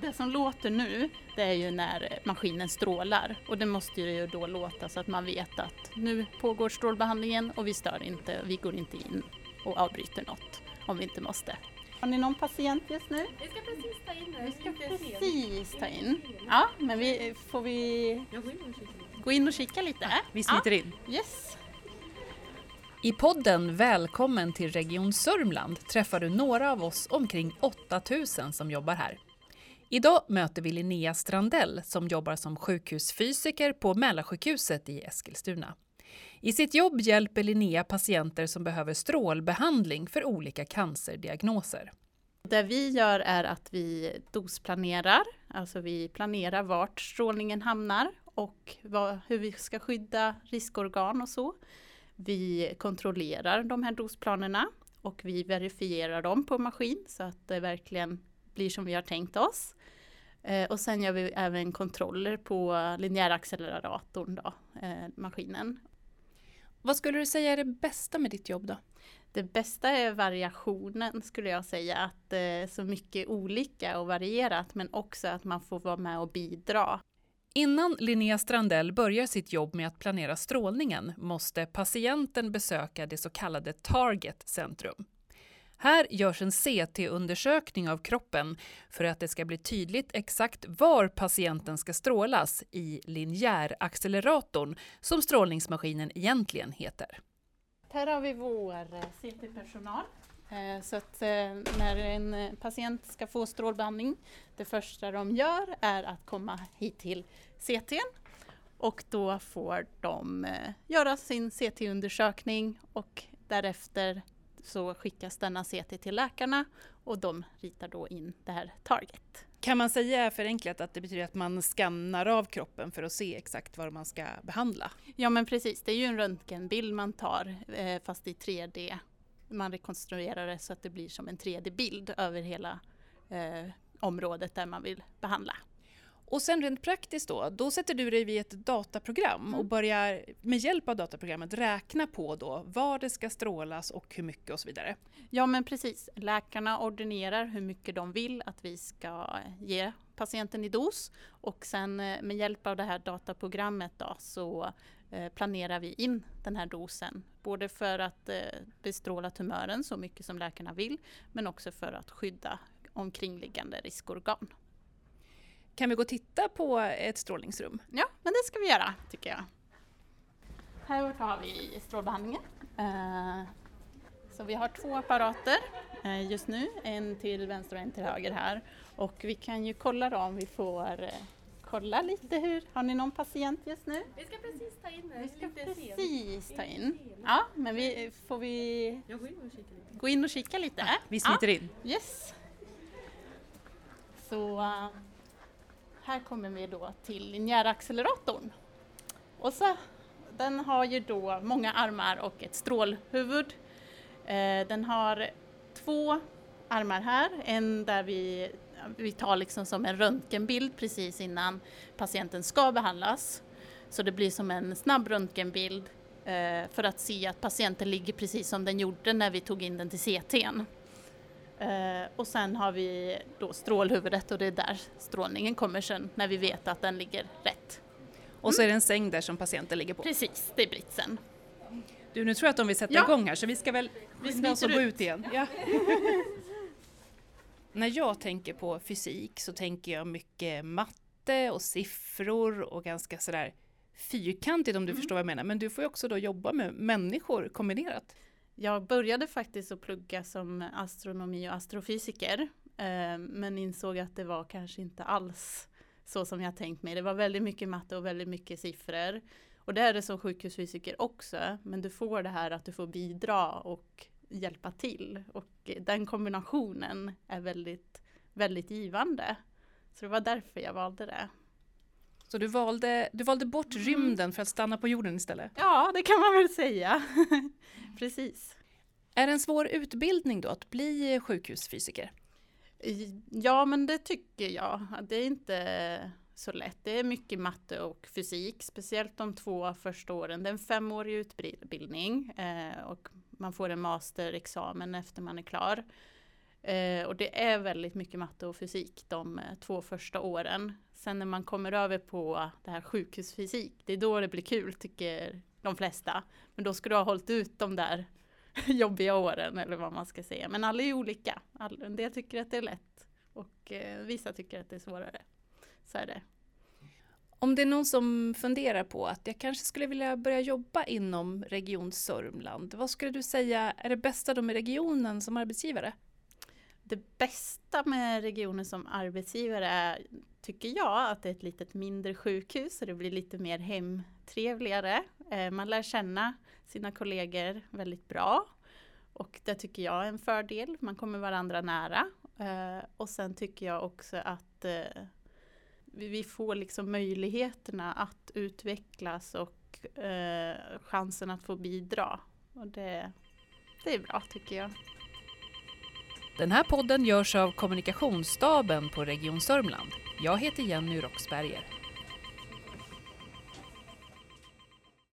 Det som låter nu, det är ju när maskinen strålar och det måste ju då låta så att man vet att nu pågår strålbehandlingen och vi stör inte, vi går inte in och avbryter något om vi inte måste. Har ni någon patient just nu? Vi ska precis ta in Vi ska precis ta in. Ja, men vi, får vi gå in och kika lite? Vi smiter in. Yes. I podden Välkommen till Region Sörmland träffar du några av oss omkring 8000 som jobbar här. Idag möter vi Linnea Strandell som jobbar som sjukhusfysiker på Mälarsjukhuset i Eskilstuna. I sitt jobb hjälper Linnea patienter som behöver strålbehandling för olika cancerdiagnoser. Det vi gör är att vi dosplanerar, alltså vi planerar vart strålningen hamnar och vad, hur vi ska skydda riskorgan och så. Vi kontrollerar de här dosplanerna och vi verifierar dem på maskin så att det verkligen blir som vi har tänkt oss. Eh, och sen gör vi även kontroller på linjäracceleratorn, då, eh, maskinen. Vad skulle du säga är det bästa med ditt jobb då? Det bästa är variationen skulle jag säga, att det är så mycket olika och varierat men också att man får vara med och bidra. Innan Linnea Strandell börjar sitt jobb med att planera strålningen måste patienten besöka det så kallade Target Centrum. Här görs en CT-undersökning av kroppen för att det ska bli tydligt exakt var patienten ska strålas i linjäracceleratorn, som strålningsmaskinen egentligen heter. Här har vi vår eh, CT-personal. Eh, så att eh, när en patient ska få strålbehandling, det första de gör är att komma hit till CT och då får de göra sin CT-undersökning och därefter så skickas denna CT till läkarna och de ritar då in det här target. Kan man säga förenklat att det betyder att man skannar av kroppen för att se exakt vad man ska behandla? Ja men precis, det är ju en röntgenbild man tar fast i 3D man rekonstruerar det så att det blir som en 3D-bild över hela eh, området där man vill behandla. Och sen rent praktiskt då, då sätter du dig vid ett dataprogram mm. och börjar med hjälp av dataprogrammet räkna på då var det ska strålas och hur mycket och så vidare. Ja men precis, läkarna ordinerar hur mycket de vill att vi ska ge patienten i dos och sen eh, med hjälp av det här dataprogrammet då så Eh, planerar vi in den här dosen. Både för att eh, bestråla tumören så mycket som läkarna vill men också för att skydda omkringliggande riskorgan. Kan vi gå och titta på ett strålningsrum? Ja, men det ska vi göra tycker jag. Här har vi strålbehandlingen. Eh, så vi har två apparater just nu, en till vänster och en till höger här. Och vi kan ju kolla då om vi får kolla lite hur, har ni någon patient just nu? Vi ska precis ta in Vi ska precis ta in. Ja, men vi, får vi gå in och kika lite? Ja, vi smiter in. Yes. Så här kommer vi då till linjäracceleratorn. Och så, den har ju då många armar och ett strålhuvud. Eh, den har två armar här, en där vi vi tar liksom som en röntgenbild precis innan patienten ska behandlas. Så det blir som en snabb röntgenbild eh, för att se att patienten ligger precis som den gjorde när vi tog in den till CTn. Eh, och sen har vi då strålhuvudet och det är där strålningen kommer sen när vi vet att den ligger rätt. Och så är det en säng där som patienten ligger på? Precis, det är britsen. Du, nu tror jag att de vill sätta ja. igång här så vi ska väl vi ska gå ut igen. Ja. När jag tänker på fysik så tänker jag mycket matte och siffror och ganska sådär fyrkantigt om du mm. förstår vad jag menar. Men du får ju också då jobba med människor kombinerat. Jag började faktiskt att plugga som astronomi och astrofysiker eh, men insåg att det var kanske inte alls så som jag tänkt mig. Det var väldigt mycket matte och väldigt mycket siffror. Och det är det som sjukhusfysiker också, men du får det här att du får bidra och hjälpa till. Och den kombinationen är väldigt, väldigt givande. Så det var därför jag valde det. Så du valde, du valde bort mm. rymden för att stanna på jorden istället? Ja, det kan man väl säga. Precis. Är det en svår utbildning då att bli sjukhusfysiker? Ja, men det tycker jag. Det är inte så lätt. Det är mycket matte och fysik, speciellt de två första åren. Det är en femårig utbildning eh, och man får en masterexamen efter man är klar. Eh, och det är väldigt mycket matte och fysik de eh, två första åren. Sen när man kommer över på det här sjukhusfysik, det är då det blir kul tycker de flesta. Men då ska du ha hållit ut de där jobbiga åren eller vad man ska säga. Men alla är olika. en del tycker att det är lätt och eh, vissa tycker att det är svårare. Så är det. Om det är någon som funderar på att jag kanske skulle vilja börja jobba inom Region Sörmland, vad skulle du säga är det bästa de med regionen som arbetsgivare? Det bästa med regionen som arbetsgivare är, tycker jag, att det är ett litet mindre sjukhus så det blir lite mer hemtrevligare. Eh, man lär känna sina kollegor väldigt bra och det tycker jag är en fördel. Man kommer varandra nära. Eh, och sen tycker jag också att eh, vi får liksom möjligheterna att utvecklas och chansen att få bidra. Och det, det är bra tycker jag. Den här podden görs av kommunikationsstaben på Region Sörmland. Jag heter Jenny Roxberger.